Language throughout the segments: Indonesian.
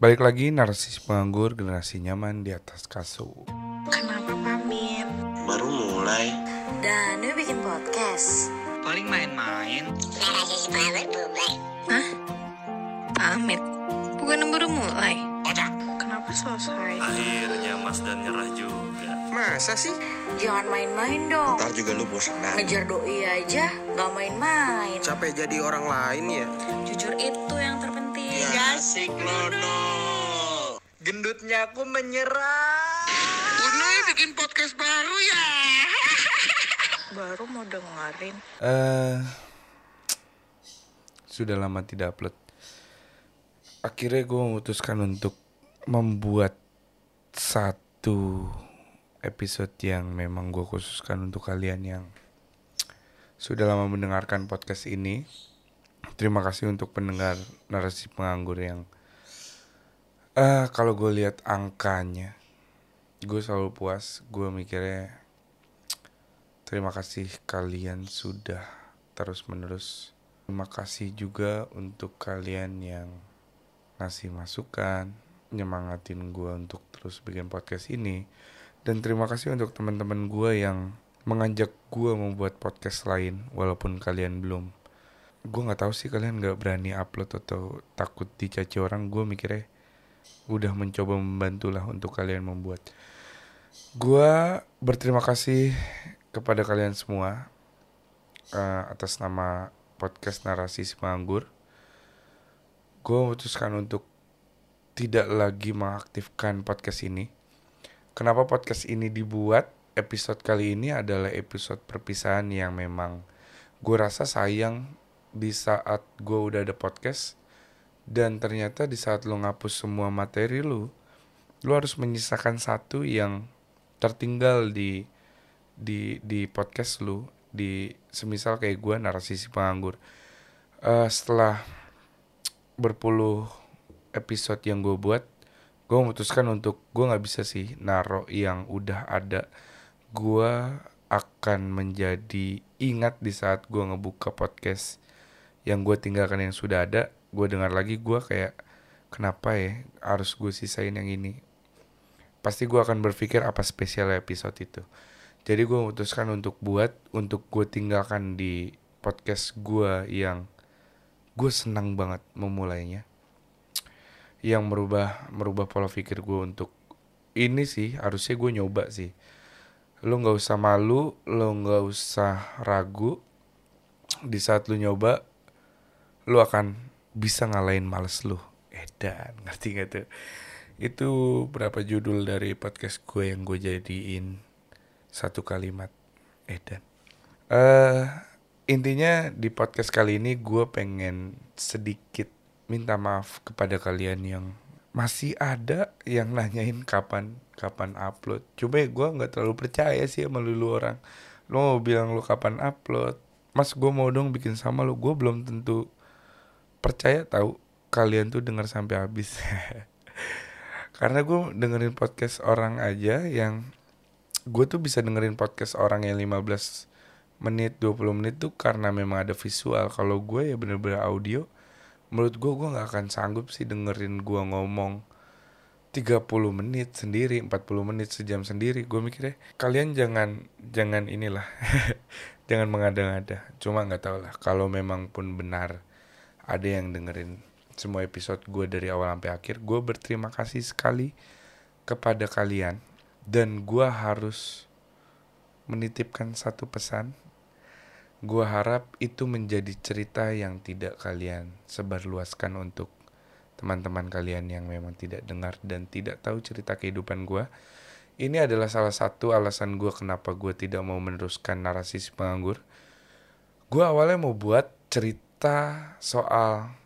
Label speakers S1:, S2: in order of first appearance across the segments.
S1: Balik lagi narasi penganggur generasi nyaman di atas kasur.
S2: Kenapa pamit?
S3: Baru mulai.
S2: Dan lu bikin podcast.
S4: Paling main-main.
S2: Hah? Pamit? Bukan baru mulai? Kenapa selesai?
S3: Akhirnya Mas dan nyerah juga.
S4: Masa sih?
S2: Jangan main-main dong.
S3: Ntar juga lu bosan.
S2: Ngejar doi aja, gak main-main.
S4: Capek jadi orang lain ya?
S2: Jujur itu yang terpenting.
S3: Asik lono.
S4: Gendutnya aku menyerah.
S3: Unoy bikin podcast baru ya.
S2: Baru mau dengerin.
S1: Eh, sudah lama tidak upload. Akhirnya gue memutuskan untuk membuat satu episode yang memang gue khususkan untuk kalian yang sudah lama mendengarkan podcast ini. Terima kasih untuk pendengar narasi penganggur yang eh kalau gue lihat angkanya, gue selalu puas. Gue mikirnya Terima kasih kalian sudah terus menerus. Terima kasih juga untuk kalian yang ngasih masukan, nyemangatin gue untuk terus bikin podcast ini. Dan terima kasih untuk teman-teman gue yang mengajak gue membuat podcast lain walaupun kalian belum. Gue nggak tahu sih kalian nggak berani upload atau takut dicaci orang. Gue mikirnya udah mencoba membantu lah untuk kalian membuat. Gue berterima kasih kepada kalian semua eh, atas nama podcast narasi si penganggur. Gue memutuskan untuk tidak lagi mengaktifkan podcast ini. Kenapa podcast ini dibuat? Episode kali ini adalah episode perpisahan yang memang gue rasa sayang di saat gue udah ada podcast dan ternyata di saat lo ngapus semua materi lu, lu harus menyisakan satu yang tertinggal di di di podcast lu di semisal kayak gue narasi si penganggur. Eh setelah berpuluh episode yang gue buat gue memutuskan untuk gue nggak bisa sih naro yang udah ada. Gue akan menjadi ingat di saat gue ngebuka podcast yang gue tinggalkan yang sudah ada gue dengar lagi gue kayak kenapa ya harus gue sisain yang ini? Pasti gue akan berpikir apa spesial episode itu? Jadi gue memutuskan untuk buat untuk gue tinggalkan di podcast gue yang gue senang banget memulainya yang merubah merubah pola pikir gue untuk ini sih harusnya gue nyoba sih. Lo nggak usah malu lo nggak usah ragu. Di saat lu nyoba lu akan bisa ngalahin males lu. Edan ngerti gak tuh? Itu berapa judul dari podcast gue yang gue jadiin satu kalimat edan eh intinya di podcast kali ini gue pengen sedikit minta maaf kepada kalian yang masih ada yang nanyain kapan kapan upload. Coba gue nggak terlalu percaya sih sama lu, lu orang. Lo mau bilang lu kapan upload? Mas gue mau dong bikin sama lu. Gue belum tentu percaya tahu kalian tuh dengar sampai habis. Karena gue dengerin podcast orang aja yang gue tuh bisa dengerin podcast orang yang 15 menit 20 menit tuh karena memang ada visual. Kalau gue ya bener-bener audio menurut gue gue nggak akan sanggup sih dengerin gue ngomong 30 menit sendiri 40 menit sejam sendiri. Gue mikirnya kalian jangan jangan inilah jangan mengada-ngada. Cuma nggak tahu lah kalau memang pun benar ada yang dengerin semua episode gue dari awal sampai akhir gue berterima kasih sekali kepada kalian dan gue harus menitipkan satu pesan gue harap itu menjadi cerita yang tidak kalian sebarluaskan untuk teman-teman kalian yang memang tidak dengar dan tidak tahu cerita kehidupan gue. Ini adalah salah satu alasan gue kenapa gue tidak mau meneruskan narasi si penganggur. Gue awalnya mau buat cerita soal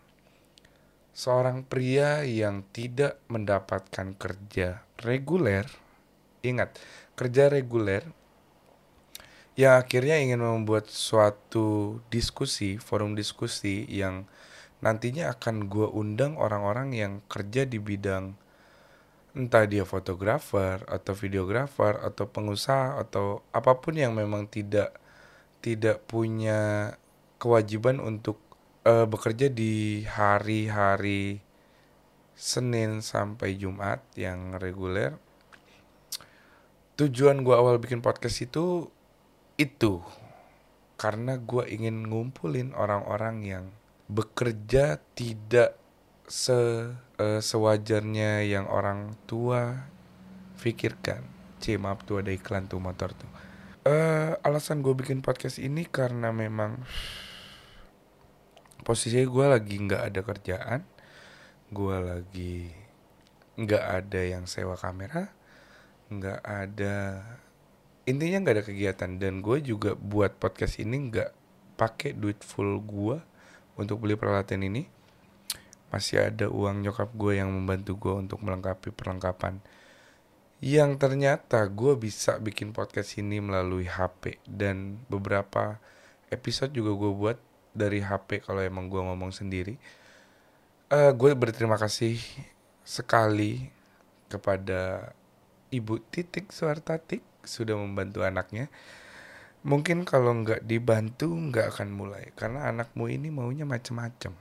S1: seorang pria yang tidak mendapatkan kerja reguler. Ingat, kerja reguler yang akhirnya ingin membuat suatu diskusi, forum diskusi yang nantinya akan gue undang orang-orang yang kerja di bidang entah dia fotografer atau videografer atau pengusaha atau apa pun yang memang tidak tidak punya kewajiban untuk eh, bekerja di hari-hari Senin sampai Jumat yang reguler. Tujuan gue awal bikin podcast itu itu karena gue ingin ngumpulin orang-orang yang bekerja tidak se eh, sewajarnya yang orang tua pikirkan. C maaf tuh ada iklan tuh motor tuh. Eh alasan gue bikin podcast ini karena memang posisinya gue lagi nggak ada kerjaan, gue lagi nggak ada yang sewa kamera, nggak ada intinya nggak ada kegiatan. Dan gue juga buat podcast ini nggak pakai duit full gue untuk beli peralatan ini. Masih ada uang nyokap gue yang membantu gue untuk melengkapi perlengkapan. Yang ternyata gue bisa bikin podcast ini melalui HP dan beberapa episode juga gue buat dari HP kalau emang gue ngomong sendiri Eh gue berterima kasih sekali kepada Ibu Titik Suartatik sudah membantu anaknya. Mungkin kalau nggak dibantu nggak akan mulai karena anakmu ini maunya macam-macam.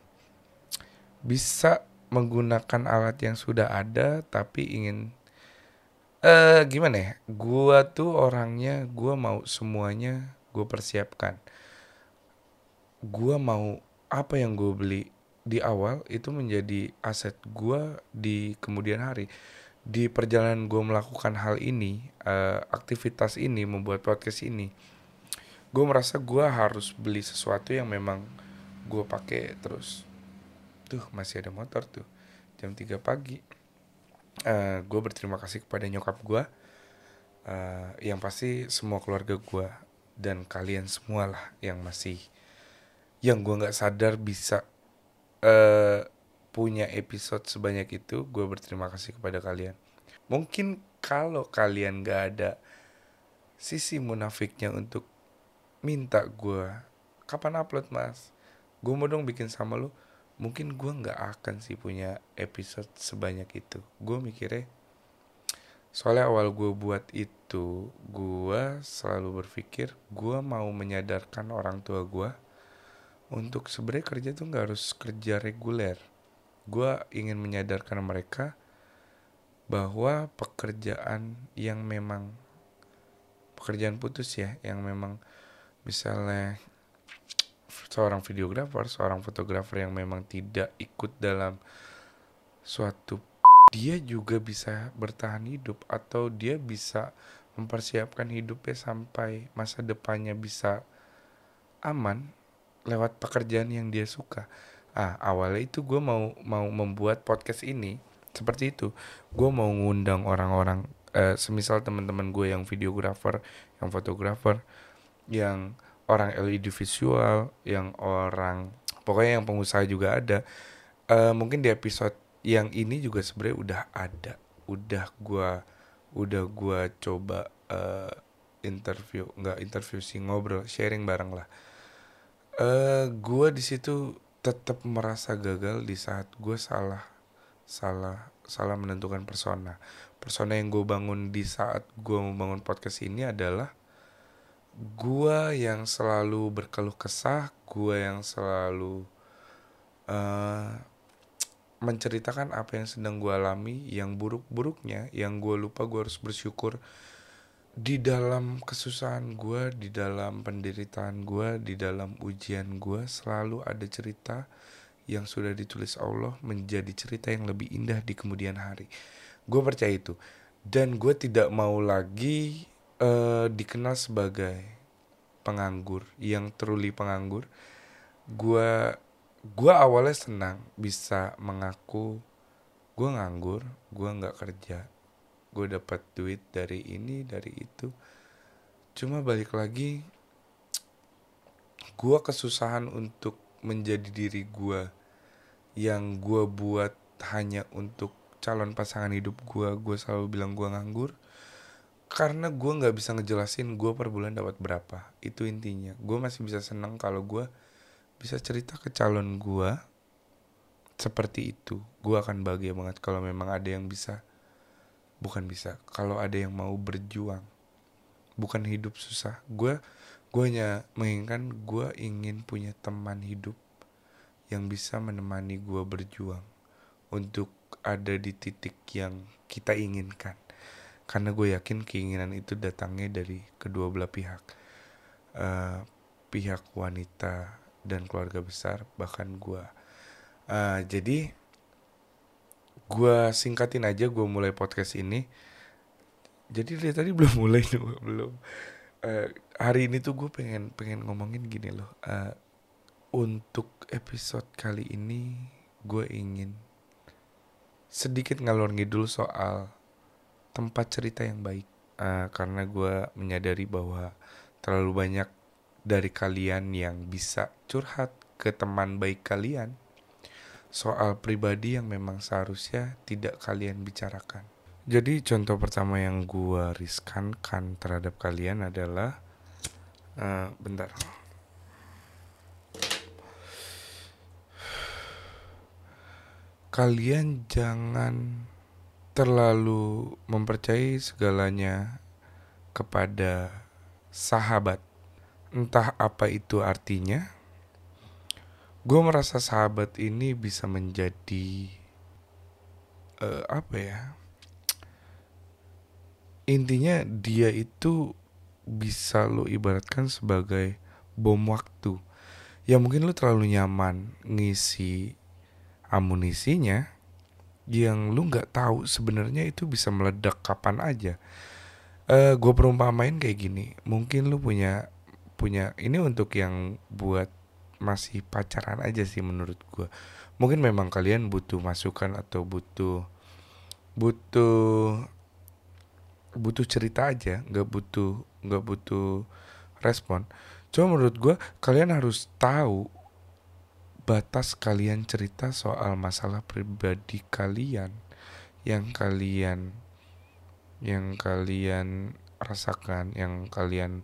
S1: Bisa menggunakan alat yang sudah ada tapi ingin eh gimana ya? Gua tuh orangnya gua mau semuanya gue persiapkan. Gua mau apa yang gue beli di awal itu menjadi aset gua di kemudian hari di perjalanan gue melakukan hal ini, eh, aktivitas ini, membuat podcast ini, gue merasa gue harus beli sesuatu yang memang gue pakai terus. Tuh masih ada motor tuh, jam 3 pagi. Eh, gue berterima kasih kepada nyokap gue, eh, yang pasti semua keluarga gue dan kalian semua lah yang masih, yang gue nggak sadar bisa eh punya episode sebanyak itu, gue berterima kasih kepada kalian. Mungkin kalau kalian gak ada sisi munafiknya untuk minta gue, kapan upload mas? Gue mau dong bikin sama lu. Mungkin gue gak akan sih punya episode sebanyak itu. Gue mikirnya, soalnya awal gue buat itu, gue selalu berpikir gue mau menyadarkan orang tua gue untuk sebenarnya kerja tuh nggak harus kerja reguler. Gue ingin menyadarkan mereka bahwa pekerjaan yang memang pekerjaan putus ya yang memang misalnya seorang videografer seorang fotografer yang memang tidak ikut dalam suatu dia juga bisa bertahan hidup atau dia bisa mempersiapkan hidupnya sampai masa depannya bisa aman lewat pekerjaan yang dia suka. Ah awalnya itu gue mau mau membuat podcast ini seperti itu. Gue mau ngundang orang-orang eh, semisal teman-teman gue yang videografer yang fotografer yang orang LED visual yang orang pokoknya yang pengusaha juga ada. Eh, mungkin di episode yang ini juga sebenarnya udah ada. Udah gue udah gue coba eh, interview nggak interview sih ngobrol sharing bareng lah eh gue di situ tetap merasa gagal di saat gue salah salah salah menentukan persona. Persona yang gue bangun di saat gue membangun podcast ini adalah gue yang selalu berkeluh kesah gue yang selalu uh, menceritakan apa yang sedang gue alami yang buruk-buruknya yang gue lupa gue harus bersyukur di dalam kesusahan gue, di dalam penderitaan gue, di dalam ujian gue selalu ada cerita yang sudah ditulis Allah menjadi cerita yang lebih indah di kemudian hari. Gue percaya itu dan gue tidak mau lagi uh, dikenal sebagai penganggur yang truly penganggur. Gue gue awalnya senang bisa mengaku gue nganggur, gue nggak kerja, gue dapat duit dari ini dari itu. Cuma balik lagi gue kesusahan untuk menjadi diri gue yang gue buat hanya untuk calon pasangan hidup gue gue selalu bilang gue nganggur karena gue nggak bisa ngejelasin gue per bulan dapat berapa. Itu intinya. Gue masih bisa seneng kalau gue bisa cerita ke calon gue seperti itu. Gue akan bahagia banget kalau memang ada yang bisa bukan bisa. Kalau ada yang mau berjuang bukan hidup susah. Gue gue hanya menginginkan gue ingin punya teman hidup yang bisa menemani gue berjuang untuk ada di titik yang kita inginkan. Karena gue yakin keinginan itu datangnya dari kedua belah pihak. Uh, pihak wanita dan keluarga besar bahkan gue uh, jadi gue singkatin aja gue mulai podcast ini. Jadi dari tadi belum mulai belum uh, hari ini tuh gue pengen pengen ngomongin gini loh. Uh, untuk episode kali ini gue ingin sedikit ngalor ngidul soal tempat cerita yang baik. Uh, karena gue menyadari bahwa terlalu banyak dari kalian yang bisa curhat ke teman baik kalian soal pribadi yang memang seharusnya tidak kalian bicarakan. Jadi contoh pertama yang gue riskankan terhadap kalian adalah uh, bentar. Kalian jangan terlalu mempercayai segalanya kepada sahabat. Entah apa itu artinya. Gue merasa sahabat ini bisa menjadi uh, apa ya? Intinya dia itu bisa lo ibaratkan sebagai bom waktu. Ya mungkin lo terlalu nyaman ngisi amunisinya yang lu nggak tahu sebenarnya itu bisa meledak kapan aja. Uh, eh, gue perumpamain kayak gini, mungkin lu punya punya ini untuk yang buat masih pacaran aja sih menurut gue. Mungkin memang kalian butuh masukan atau butuh butuh butuh cerita aja, nggak butuh nggak butuh respon. Cuma menurut gue kalian harus tahu batas kalian cerita soal masalah pribadi kalian yang kalian yang kalian rasakan, yang kalian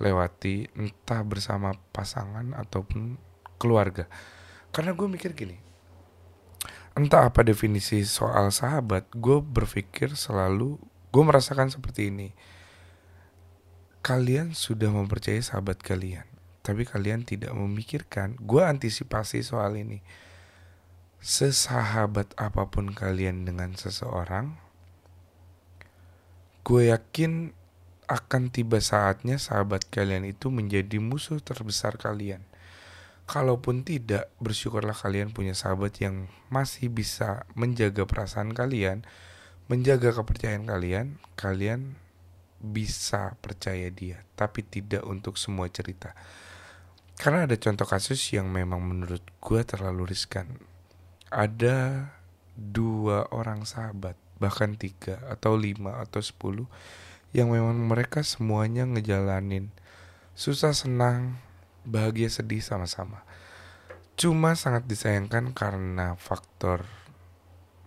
S1: lewati entah bersama pasangan ataupun keluarga. Karena gue mikir gini, entah apa definisi soal sahabat, gue berpikir selalu, gue merasakan seperti ini. Kalian sudah mempercayai sahabat kalian tapi kalian tidak memikirkan. Gue antisipasi soal ini. Sesahabat apa pun kalian dengan seseorang, gue yakin akan tiba saatnya sahabat kalian itu menjadi musuh terbesar kalian. Kalaupun tidak, bersyukurlah kalian punya sahabat yang masih bisa menjaga perasaan kalian, menjaga kepercayaan kalian. Kalian bisa percaya dia, tapi tidak untuk semua cerita. Karena ada contoh kasus yang memang menurut gue terlalu riskan. Ada dua orang sahabat, bahkan tiga atau lima atau sepuluh, yang memang mereka semuanya ngejalanin. Susah senang, bahagia sedih sama-sama. Cuma sangat disayangkan karena faktor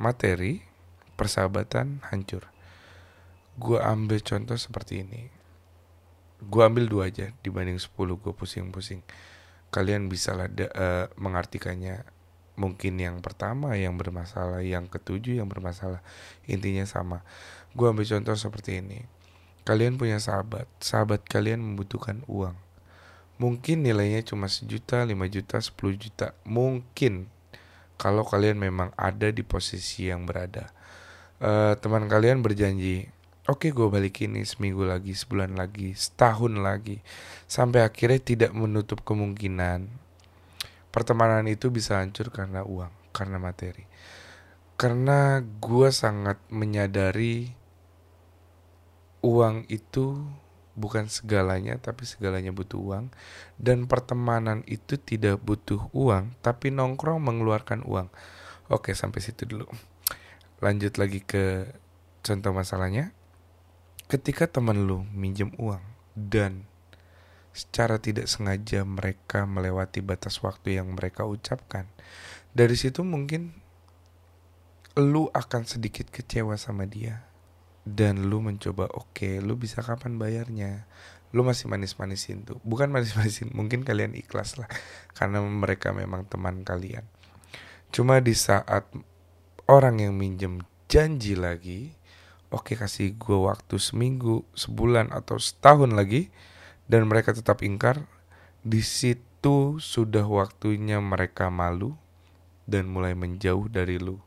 S1: materi, persahabatan hancur. Gue ambil contoh seperti ini. Gue ambil dua aja dibanding sepuluh gue pusing-pusing. Kalian bisa lah uh, mengartikannya. Mungkin yang pertama yang bermasalah yang ketujuh yang bermasalah. Intinya sama. Gue ambil contoh seperti ini kalian punya sahabat. Sahabat kalian membutuhkan uang. Mungkin nilainya cuma sejuta lima juta sepuluh juta. Mungkin. Kalau kalian memang ada di posisi yang berada. Uh, teman kalian berjanji Oke gue balikin nih seminggu lagi, sebulan lagi, setahun lagi. Sampai akhirnya tidak menutup kemungkinan Pertemanan itu bisa hancur karena uang, karena materi. Karena gue sangat menyadari Uang itu bukan segalanya tapi segalanya butuh uang. Dan pertemanan itu tidak butuh uang tapi nongkrong mengeluarkan uang. Oke sampai situ dulu. Lanjut lagi ke contoh masalahnya. Ketika teman lu minjem uang dan secara tidak sengaja mereka melewati batas waktu yang mereka ucapkan, dari situ mungkin lu akan sedikit kecewa sama dia dan lu mencoba oke okay, lu bisa kapan bayarnya? Lu masih manis-manisin tuh. Bukan manis-manisin mungkin kalian ikhlas lah karena mereka memang teman kalian. Cuma di saat orang yang minjem janji lagi oke kasih gue waktu seminggu, sebulan atau setahun lagi dan mereka tetap ingkar, di situ sudah waktunya mereka malu dan mulai menjauh dari lu.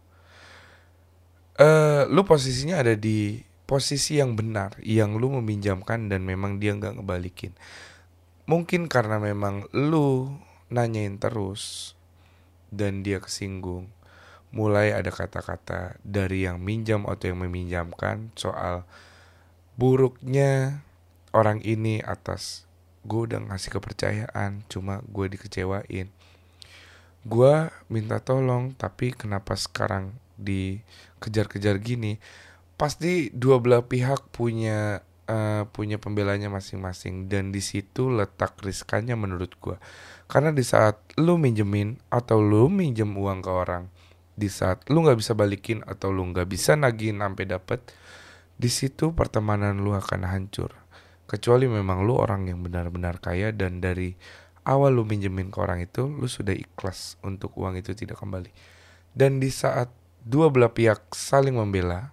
S1: eh lu posisinya ada di posisi yang benar, yang lu meminjamkan dan memang dia nggak ngebalikin. Mungkin karena memang lu nanyain terus dan dia kesinggung. Mulai ada kata-kata dari yang minjam atau yang meminjamkan soal buruknya orang ini atas gue udah ngasih kepercayaan cuma gue dikecewain gue minta tolong tapi kenapa sekarang dikejar-kejar gini pasti dua belah pihak punya uh, punya pembelanya masing-masing. Dan di situ letak riskannya menurut gue karena di saat lu minjemin atau lu minjem uang ke orang di saat lu nggak bisa balikin atau lu nggak bisa nagihin sampai dapet di situ pertemanan lu akan hancur. Kecuali memang lu orang yang benar-benar kaya dan dari awal lu minjemin ke orang itu, lu sudah ikhlas untuk uang itu tidak kembali. Dan di saat dua belah pihak saling membela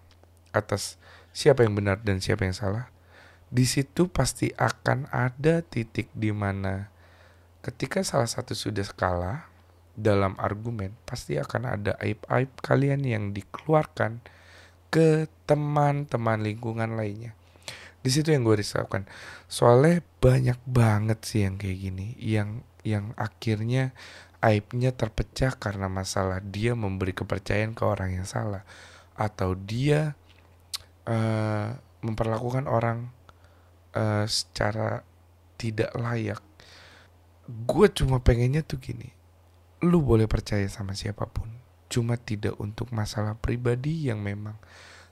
S1: atas siapa yang benar dan siapa yang salah, di situ pasti akan ada titik di mana ketika salah satu sudah kalah dalam argumen, pasti akan ada aib-aib kalian yang dikeluarkan ke teman-teman lingkungan lainnya. Di situ yang gue risaukan. Soalnya banyak banget sih yang kayak gini yang yang akhirnya aibnya terpecah karena masalah dia memberi kepercayaan ke orang yang salah atau dia uh, memperlakukan orang uh, secara tidak layak gue cuma pengennya tuh gini lu boleh percaya sama siapa pun cuma tidak untuk masalah pribadi yang memang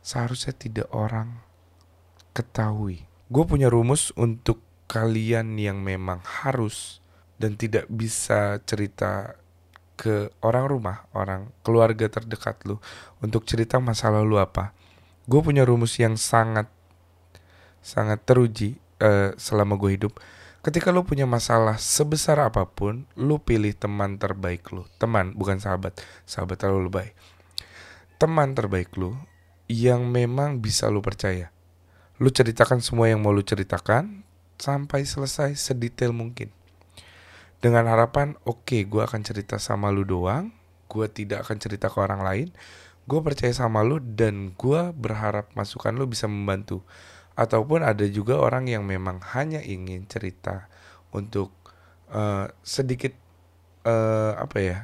S1: seharusnya tidak orang ketahui. Gue punya rumus untuk kalian yang memang harus dan tidak bisa cerita ke orang rumah, orang keluarga terdekat lu untuk cerita masa lalu apa. Gue punya rumus yang sangat sangat teruji uh, selama gue hidup. Ketika lu punya masalah sebesar apa pun, lu pilih teman terbaik lu. Teman, bukan sahabat. Sahabat terlalu lebay. Teman terbaik lu yang memang bisa lu percaya Lu ceritakan semua yang mau lu ceritakan sampai selesai sedetail mungkin. Dengan harapan, oke, okay, gue akan cerita sama lu doang, gue tidak akan cerita ke orang lain, gue percaya sama lu dan gue berharap masukan lu bisa membantu. Ataupun ada juga orang yang memang hanya ingin cerita untuk uh, sedikit uh, apa ya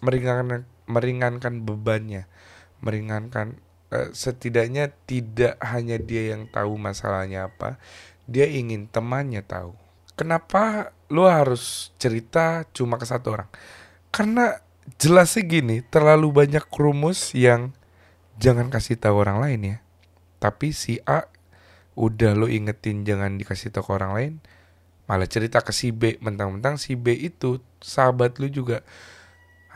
S1: meringankan meringankan bebannya, meringankan uh, setidaknya tidak hanya dia yang tahu masalahnya apa, dia ingin temannya tahu. Kenapa lu harus cerita cuma ke satu orang? Karena jelasnya gini, terlalu banyak rumus yang jangan kasih tahu orang lain ya. Tapi si A udah lu ingetin jangan dikasih tahu ke orang lain, malah cerita ke si B, mentang-mentang si B itu sahabat lu juga.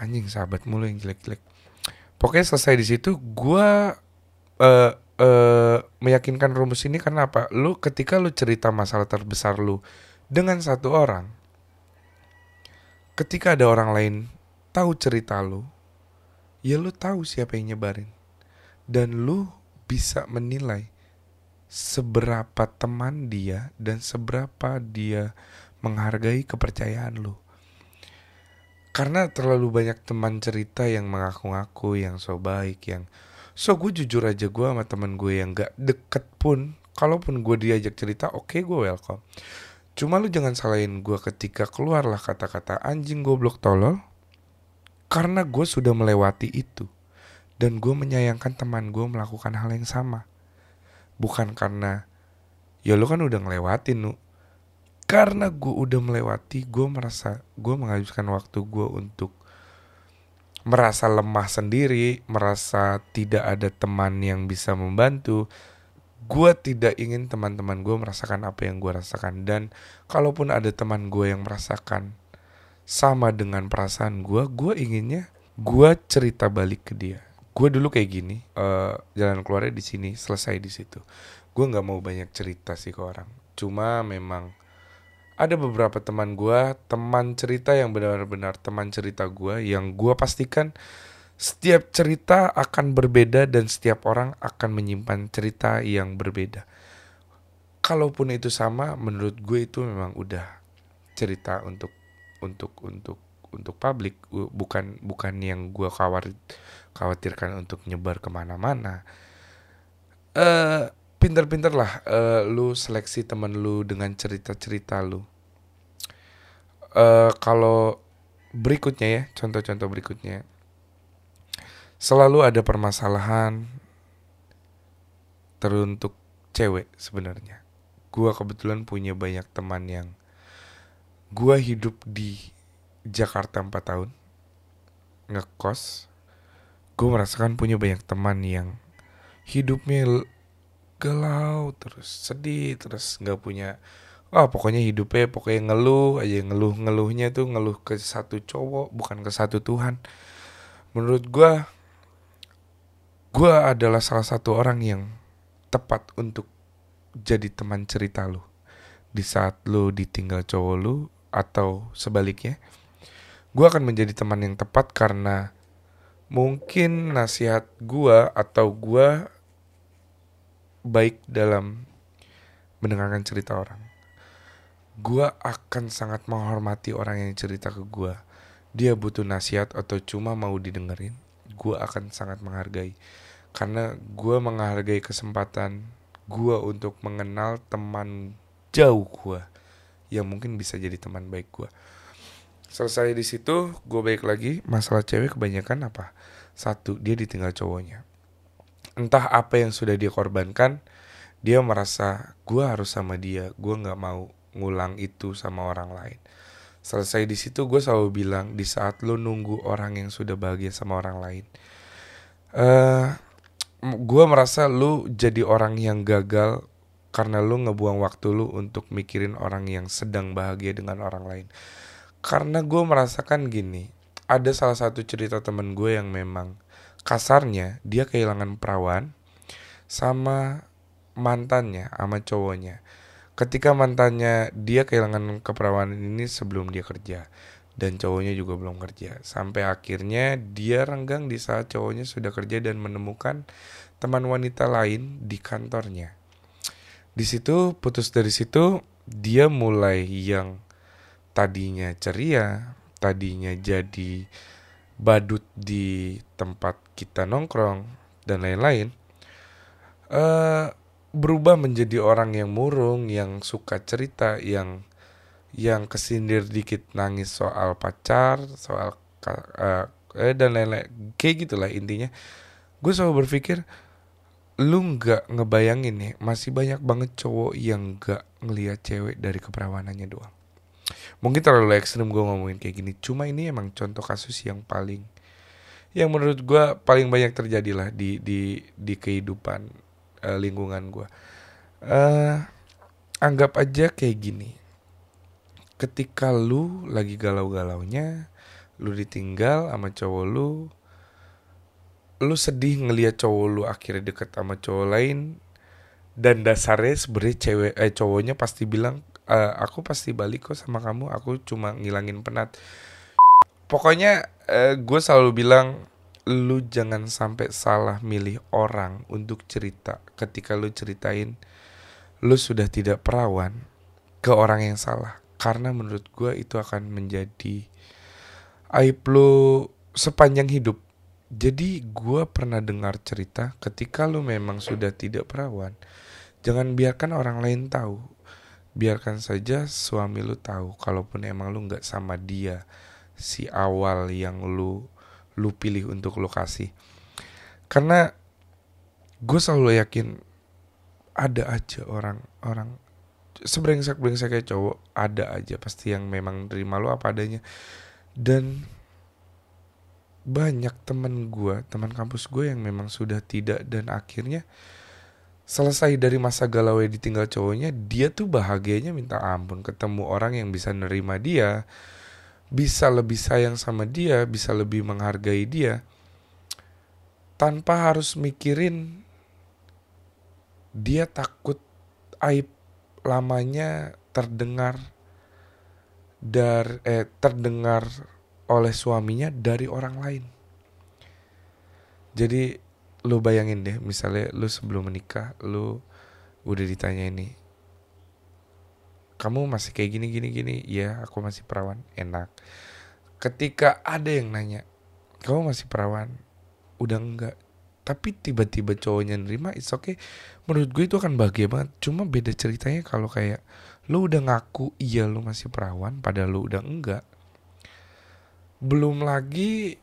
S1: Anjing sahabat mulu yang jelek-jelek pokoknya selesai di situ gue uh, uh, meyakinkan rumus ini karena apa lu ketika lu cerita masalah terbesar lu dengan satu orang ketika ada orang lain tahu cerita lu ya lu tahu siapa yang nyebarin. Dan lu bisa menilai seberapa teman dia dan seberapa dia menghargai kepercayaan lu. Karena terlalu banyak teman cerita yang mengaku-ngaku, yang so baik, yang so gue jujur aja gue sama teman gue yang gak deket pun, kalaupun gue diajak cerita, oke okay, gue welcome. Cuma lu jangan salahin gue ketika keluarlah kata-kata anjing goblok tolol, karena gue sudah melewati itu. Dan gue menyayangkan teman gue melakukan hal yang sama. Bukan karena, ya lu kan udah ngelewatin, nu karena gue udah melewati gue merasa gue menghabiskan waktu gue untuk merasa lemah sendiri merasa tidak ada teman yang bisa membantu gue tidak ingin teman-teman gue merasakan apa yang gue rasakan dan kalaupun ada teman gue yang merasakan sama dengan perasaan gue gue inginnya gue cerita balik ke dia. Gue dulu kayak gini uh, jalan keluarnya di sini selesai di situ. Gue nggak mau banyak cerita sih ke orang. Cuma memang ada beberapa teman gue, teman cerita yang benar-benar teman cerita gue, yang gue pastikan setiap cerita akan berbeda dan setiap orang akan menyimpan cerita yang berbeda. Kalaupun itu sama, menurut gue itu memang udah cerita untuk untuk untuk untuk publik bukan bukan yang gue khawat khawatirkan untuk nyebar ke mana-mana. Eh pinter-pinter lah eh, lu seleksi temen lu dengan cerita-cerita lu. Eh kalau berikutnya ya contoh-contoh berikutnya. Selalu ada permasalahan teruntuk cewek sebenarnya. Gua kebetulan punya banyak teman yang gua hidup di Jakarta 4 tahun ngekos gue merasakan punya banyak teman yang hidupnya galau terus sedih terus nggak punya Wah pokoknya hidupnya pokoknya ngeluh aja ngeluh ngeluhnya tuh ngeluh ke satu cowok bukan ke satu Tuhan. Menurut gua gua adalah salah satu orang yang tepat untuk jadi teman cerita lu. Di saat lu ditinggal cowok lu atau sebaliknya gua akan menjadi teman yang tepat karena mungkin nasihat gua atau gua baik dalam mendengarkan cerita orang. Gua akan sangat menghormati orang yang cerita ke gua. Dia butuh nasihat atau cuma mau didengerin gua akan sangat menghargai. Karena gua menghargai kesempatan gua untuk mengenal teman jauh gua yang mungkin bisa jadi teman baik gua. Selesai di situ gue baik lagi masalah cewek kebanyakan apa? Satu dia ditinggal cowoknya. Entah apa yang sudah dia korbankan dia merasa gue harus sama dia gue nggak mau ngulang itu sama orang lain. Selesai di situ gue selalu bilang di saat lo nunggu orang yang sudah bahagia sama orang lain eh gue merasa lu jadi orang yang gagal karena lu ngebuang waktu lu untuk mikirin orang yang sedang bahagia dengan orang lain. Karena gue merasakan gini ada salah satu cerita temen gue yang memang kasarnya dia kehilangan perawan sama mantannya sama cowoknya. Ketika mantannya dia kehilangan keperawanan ini sebelum dia kerja dan cowoknya juga belum kerja. Sampai akhirnya dia renggang di saat cowoknya sudah kerja dan menemukan teman wanita lain di kantornya di situ putus dari situ dia mulai yang tadinya ceria, tadinya jadi badut di tempat kita nongkrong dan lain-lain, eh berubah menjadi orang yang murung, yang suka cerita, yang yang kesindir dikit nangis soal pacar, soal eh, eh dan lain-lain, kayak gitulah intinya. Gue selalu berpikir lu nggak ngebayangin nih masih banyak banget cowok yang nggak ngelihat cewek dari keperawanannya doang. Mungkin terlalu ekstrim gue ngomongin kayak gini cuma ini emang contoh kasus yang paling yang menurut gue paling banyak terjadi lah di di di kehidupan eh, lingkungan gue eh anggap aja kayak gini. Ketika lu lagi galau-galaunya lu ditinggal sama cowok lu lu sedih ngelihat cowok lu akhirnya deket sama cowok lain dan dasarnya sebenarnya cewek eh cowoknya pasti bilang "Eh, aku pasti balik kok sama kamu aku cuma ngilangin penat. Pokoknya eh, gue selalu bilang lu jangan sampai salah milih orang untuk cerita. Ketika lu ceritain lu sudah tidak perawan ke orang yang salah. Karena menurut gue itu akan menjadi aib lu sepanjang hidup jadi gue pernah dengar cerita ketika lu memang sudah tidak perawan, jangan biarkan orang lain tahu. Biarkan saja suami lu tahu kalaupun emang lu nggak sama dia si awal yang lu lu pilih untuk lu kasih. Karena gue selalu yakin ada aja orang-orang sebrengsek brengsek kayak cowok ada aja pasti yang memang terima lu apa adanya dan banyak temen gue, teman kampus gue yang memang sudah tidak dan akhirnya selesai dari masa galau ditinggal cowoknya, dia tuh bahagianya minta ampun. Ketemu orang yang bisa nerima dia, bisa lebih sayang sama dia, bisa lebih menghargai dia, tanpa harus mikirin dia takut aib lamanya terdengar dar eh terdengar oleh suaminya dari orang lain. Jadi lu bayangin deh, misalnya lu sebelum menikah, lu udah ditanya ini, kamu masih kayak gini gini gini, ya aku masih perawan, enak. ketika ada yang nanya kamu masih perawan? Udah enggak. Tapi tiba-tiba cowoknya nerima it's okay. Menurut gue itu akan bahagia banget. Cuma beda ceritanya kalau kayak lu udah ngaku iya lu masih perawan padahal lu udah enggak belum lagi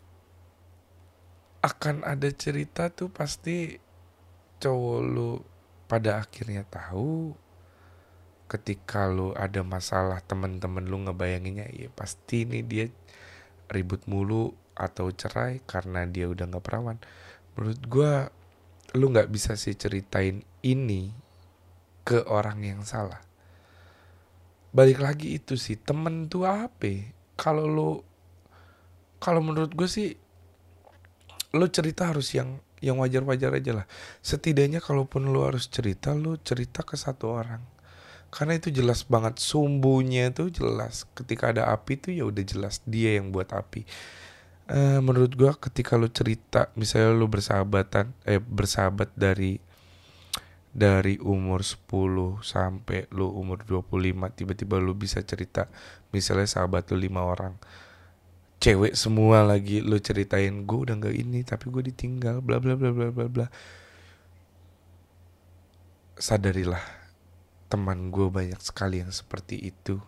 S1: akan ada cerita tuh pasti cowok lu pada akhirnya tahu ketika lu ada masalah temen-temen lu ngebayanginnya ya pasti ini dia ribut mulu atau cerai karena dia udah nggak perawan. Menurut gua lu nggak bisa sih ceritain ini ke orang yang salah. Balik lagi itu sih temen tuh apa? Kalau lu kalau menurut gue sih lu cerita harus yang yang wajar-wajar aja lah. Setidaknya kalaupun lu harus cerita lu cerita ke satu orang. Karena itu jelas banget sumbunya itu jelas. Ketika ada api tuh ya udah jelas dia yang buat api. Eh, menurut gua ketika lu cerita misalnya lu bersahabatan eh bersahabat dari dari umur 10 sampai lu umur 25 tiba-tiba lu bisa cerita misalnya sahabat lu lima orang cewek semua lagi lu ceritain gue udah nggak ini tapi gue ditinggal bla bla bla bla bla bla. Sadarilah teman gue banyak sekali yang seperti itu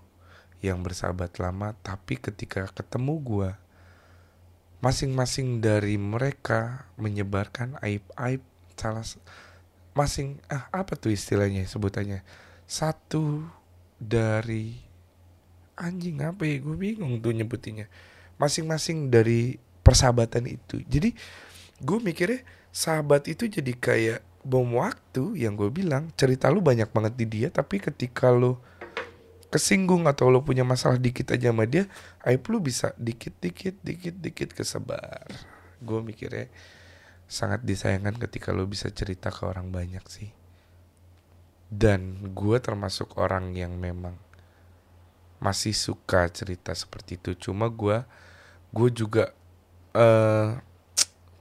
S1: yang bersahabat lama tapi ketika ketemu gue masing-masing dari mereka menyebarkan aib-aib salah masing ah apa tuh istilahnya sebutannya? Satu dari anjing apa ya gue bingung tuh nyebutinnya masing-masing dari persahabatan itu. Jadi gue mikirnya sahabat itu jadi kayak bom waktu yang gue bilang. Cerita lu banyak banget di dia tapi ketika lu kesinggung atau lo punya masalah dikit aja sama dia aib lu bisa dikit dikit dikit dikit kesebar. Gue mikirnya sangat disayangkan ketika lo bisa cerita ke orang banyak sih. Dan gue termasuk orang yang memang masih suka cerita seperti itu. Cuma gue gue juga eh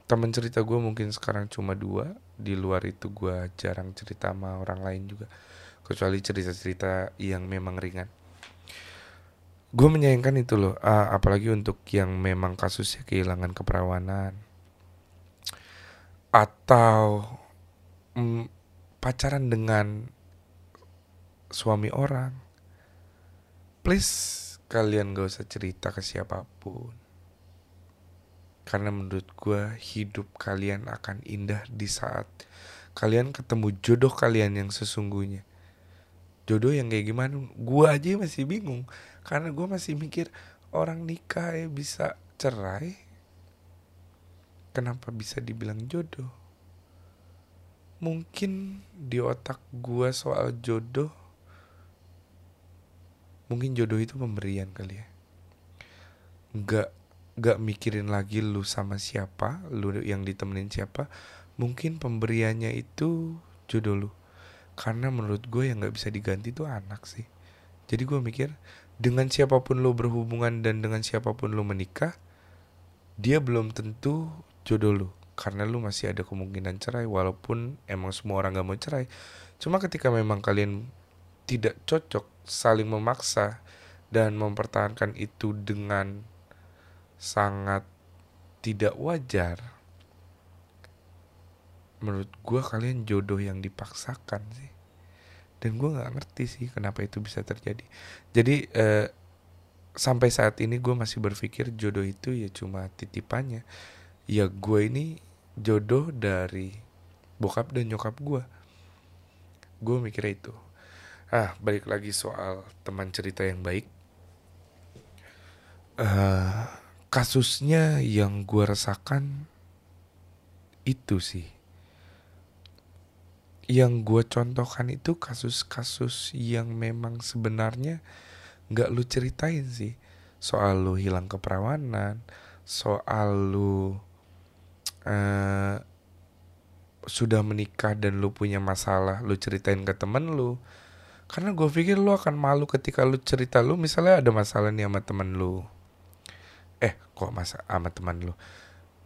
S1: temen cerita gue mungkin sekarang cuma dua. Di luar itu gue jarang cerita sama orang lain juga. Kecuali cerita-cerita yang memang ringan. Gue menyayangkan itu loh ah, apalagi untuk yang memang kasusnya kehilangan keperawanan. Atau mm, pacaran dengan suami orang. Please kalian gak usah cerita ke siapa pun karena menurut gue hidup kalian akan indah di saat kalian ketemu jodoh kalian yang sesungguhnya. Jodoh yang kayak gimana? Gue aja masih bingung. Karena gue masih mikir orang nikah ya bisa cerai? Kenapa bisa dibilang jodoh? Mungkin di otak gue soal jodoh mungkin jodoh itu pemberian kali ya. Nggak nggak mikirin lagi lu sama siapa lu yang ditemenin siapa mungkin pemberiannya itu jodoh lu. Karena menurut gue yang nggak bisa diganti itu anak sih. Jadi gue mikir dengan siapa pun lo berhubungan dan dengan siapa pun lo menikah dia belum tentu jodoh lo karena lu masih ada kemungkinan cerai walaupun emang semua orang gak mau cerai. Cuma ketika memang kalian tidak cocok saling memaksa dan mempertahankan itu dengan sangat tidak wajar. Menurut gua kalian jodoh yang dipaksakan sih. Dan gua nggak ngerti sih kenapa itu bisa terjadi. Jadi eh, sampai saat ini gue masih berpikir jodoh itu ya cuma titipannya. Ya gue ini jodoh dari bokap dan nyokap gue gue mikirnya itu. Ah balik lagi soal teman cerita yang baik. Eh kasusnya yang gue rasakan itu sih. Yang gue contohkan itu kasus-kasus yang memang sebenarnya nggak lu ceritain sih. Soal lu hilang keperawanan soal lu eh sudah menikah dan lu punya masalah lu ceritain ke temen lu. Karena gue pikir lu akan malu ketika lu cerita lu misalnya ada masalah nih sama temen lu eh kok masa sama teman lu?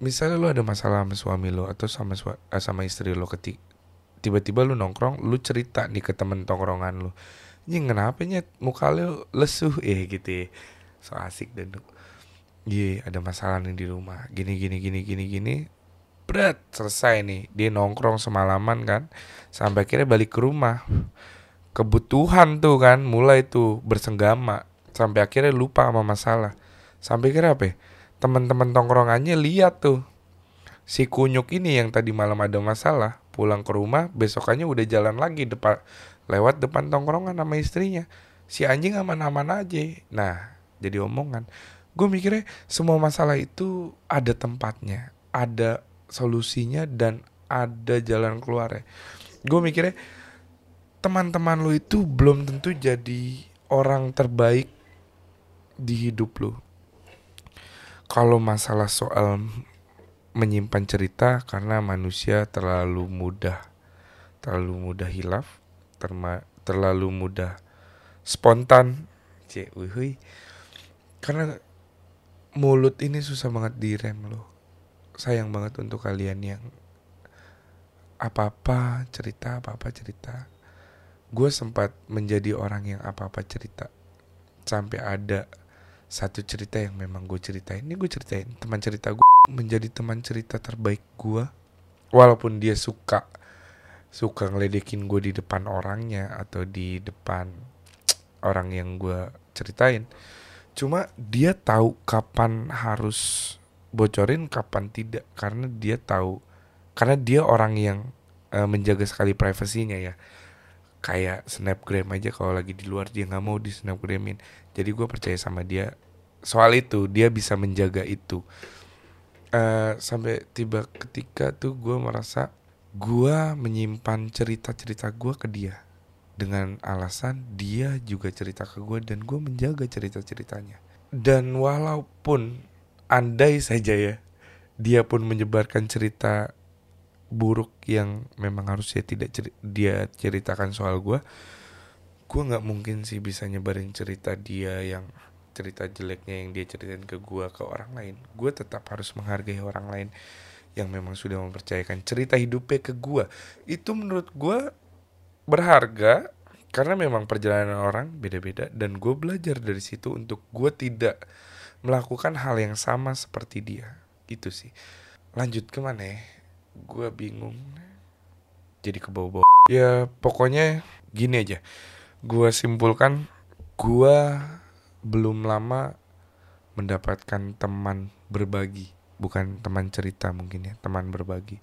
S1: Misalnya lu ada masalah sama suami lu atau sama sua- eh, sama istri lu ketik tiba-tiba lu nongkrong lu cerita nih ke temen tongkrongan lu. Ini kenapa nyet muka lu lesuh eh gitu ya. so asik dan iya ada masalah nih di rumah. Gini gini gini gini gini. Berat selesai nih. Dia nongkrong semalaman kan sampai akhirnya balik ke rumah. Kebutuhan tuh kan mulai tuh bersenggama. Sampai akhirnya lupa sama masalah sampai kira apa ya? teman-teman tongkrongannya lihat tuh. Si kunyuk ini yang tadi malam ada masalah pulang ke rumah besokannya udah jalan lagi depan lewat depan tongkrongan sama istrinya. Si anjing aman-aman aja. Nah jadi omongan. Gue mikirnya semua masalah itu ada tempatnya ada solusinya dan ada jalan keluarnya. Gue mikirnya teman-teman lu itu belum tentu jadi orang terbaik di hidup lu kalau masalah soal menyimpan cerita karena manusia terlalu mudah terlalu mudah hilaf terma, terlalu mudah spontan. Cek wuhui karena mulut ini susah banget direm loh. Sayang banget untuk kalian yang apa-apa cerita apa-apa cerita. Gue sempat menjadi orang yang apa-apa cerita. Sampai ada satu cerita yang memang gue ceritain. Ini gue ceritain teman cerita gue menjadi teman cerita terbaik gue walaupun dia suka suka ngeledekin gue di depan orangnya atau di depan orang yang gue ceritain. Cuma dia tahu kapan harus bocorin kapan tidak. Karena dia tahu karena dia orang yang uh, menjaga sekali privasinya ya kayak snapgram aja kalau lagi di luar dia nggak mau di snapgramin. Jadi gue percaya sama dia soal itu dia bisa menjaga itu. Uh, sampai tiba ketika tuh gue merasa gue menyimpan cerita-cerita gue ke dia. Dengan alasan dia juga cerita ke gue dan gue menjaga cerita-ceritanya. Dan walaupun andai saja ya dia pun menyebarkan cerita buruk yang memang harusnya tidak ceri dia ceritakan soal gue gue nggak mungkin sih bisa nyebarin cerita dia yang cerita jeleknya yang dia ceritain ke gue ke orang lain. Gue tetap harus menghargai orang lain yang memang sudah mempercayakan cerita hidupnya ke gue itu menurut gue berharga karena memang perjalanan orang beda-beda dan gue belajar dari situ untuk gue tidak melakukan hal yang sama seperti dia. Itu sih. Lanjut ke mana ya gue bingung. Jadi ke bawah-bawah. Ya pokoknya gini aja. Gue simpulkan gue belum lama mendapatkan teman berbagi. Bukan teman cerita mungkin ya teman berbagi.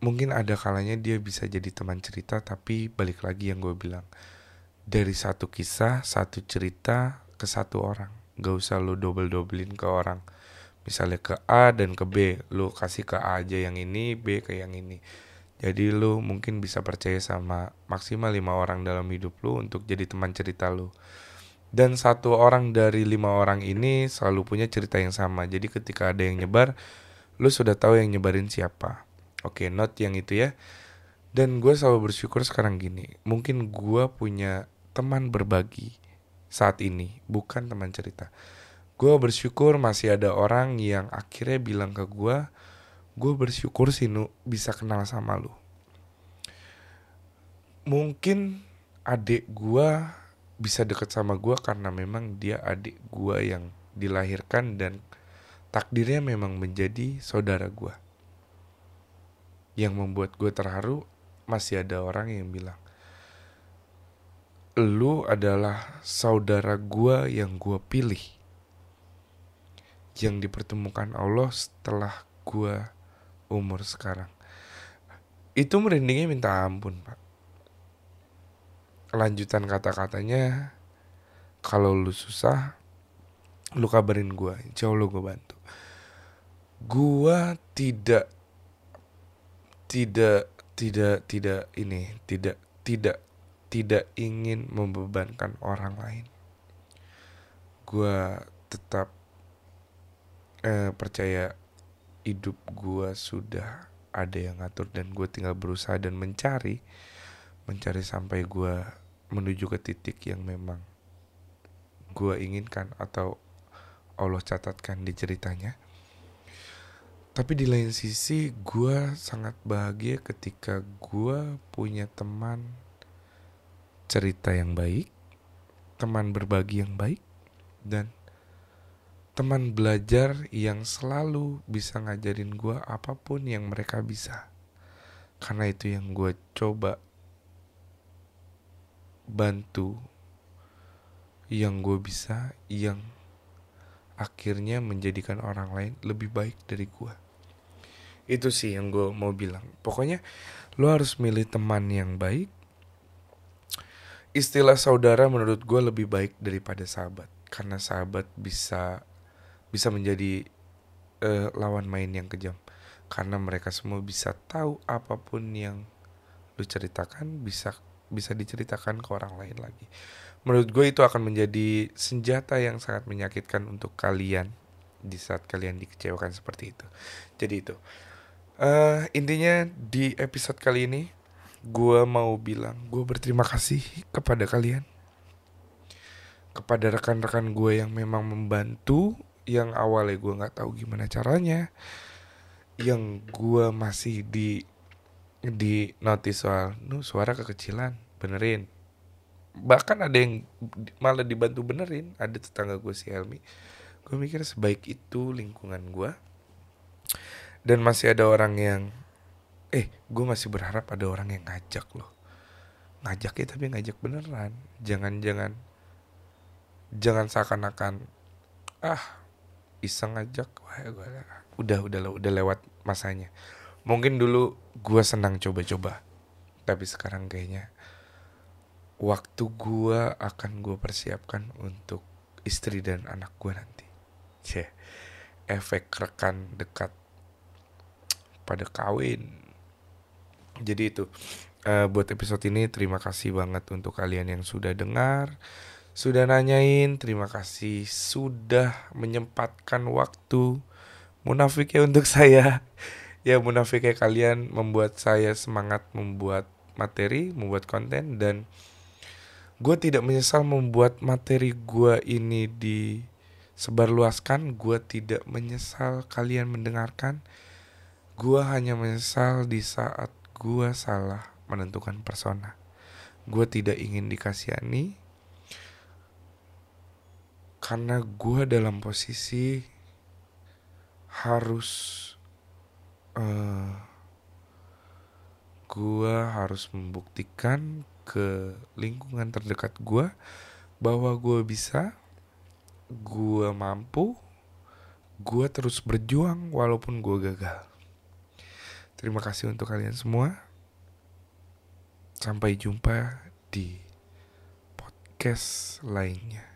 S1: Mungkin ada kalanya dia bisa jadi teman cerita tapi balik lagi yang gue bilang. Dari satu kisah satu cerita ke satu orang. Gak usah lo double dobelin ke orang misalnya ke A dan ke B lu kasih ke A aja yang ini B ke yang ini. Jadi lu mungkin bisa percaya sama maksimal lima orang dalam hidup lu untuk jadi teman cerita lu. Dan satu orang dari lima orang ini selalu punya cerita yang sama. Jadi ketika ada yang nyebar lu sudah tahu yang nyebarin siapa. Oke not yang itu ya. Dan gue selalu bersyukur sekarang gini mungkin gue punya teman berbagi saat ini bukan teman cerita gue bersyukur masih ada orang yang akhirnya bilang ke gue gue bersyukur sih nu bisa kenal sama lu. Mungkin adik gue bisa deket sama gue karena memang dia adik gue yang dilahirkan dan takdirnya memang menjadi saudara gue yang membuat gue terharu masih ada orang yang bilang lu adalah saudara gue yang gue pilih yang dipertemukan Allah setelah gua umur sekarang. Itu merindingnya minta ampun, Pak. Lanjutan kata-katanya, kalau lu susah, lu kabarin gua, insya Allah gua bantu. Gua tidak, tidak, tidak, tidak ini, tidak, tidak, tidak ingin membebankan orang lain. Gua tetap eh, percaya hidup gue sudah ada yang ngatur dan gue tinggal berusaha dan mencari mencari sampai gue menuju ke titik yang memang gue inginkan atau Allah catatkan di ceritanya. Tapi di lain sisi gue sangat bahagia ketika gue punya teman cerita yang baik teman berbagi yang baik dan teman belajar yang selalu bisa ngajarin gue apa pun yang mereka bisa. Karena itu yang gue coba bantu yang gue bisa yang akhirnya menjadikan orang lain lebih baik dari gue itu sih yang gue mau bilang. Pokoknya lo harus milih teman yang baik. Istilah saudara menurut gue lebih baik daripada sahabat. Karena sahabat bisa bisa menjadi eh, lawan main yang kejam. Karena mereka semua bisa tahu apa pun yang lu ceritakan bisa bisa diceritakan ke orang lain lagi. Menurut gue itu akan menjadi senjata yang sangat menyakitkan untuk kalian di saat kalian dikecewakan seperti itu. Jadi itu. Uh, intinya di episode kali ini gue mau bilang gue berterima kasih kepada kalian. Kepada rekan-rekan gue yang memang membantu yang awalnya gue nggak tahu gimana caranya yang gue masih di di notice soal nu suara kekecilan benerin. Bahkan ada yang malah dibantu benerin ada tetangga gue si Helmi. Gue mikir sebaik itu lingkungan gue dan masih ada orang yang eh gue masih berharap ada orang yang ngajak loh. Ngajak ya tapi ngajak beneran. Jangan jangan jangan seakan-akan ah iseng ngajak wah gue udah udah udah lewat masanya mungkin dulu gue senang coba-coba tapi sekarang kayaknya waktu gua akan gue persiapkan untuk istri dan anak gue nanti. Cih, efek rekan dekat pada kawin. Jadi itu uh, buat episode ini terima kasih banget untuk kalian yang sudah dengar, sudah nanyain, terima kasih sudah menyempatkan waktu munafik ya untuk saya. Ya munafik ya kalian membuat saya semangat membuat materi, membuat konten dan gue tidak menyesal membuat materi gue ini disebarluaskan. Gue tidak menyesal kalian mendengarkan. Gue hanya menyesal di saat gue salah menentukan persona. Gue tidak ingin dikasihani karena gue dalam posisi harus uh, eh, gue harus membuktikan ke lingkungan terdekat gue bahwa gue bisa, gue mampu, gue terus berjuang walaupun gue gagal. Terima kasih untuk kalian semua. Sampai jumpa di podcast lainnya.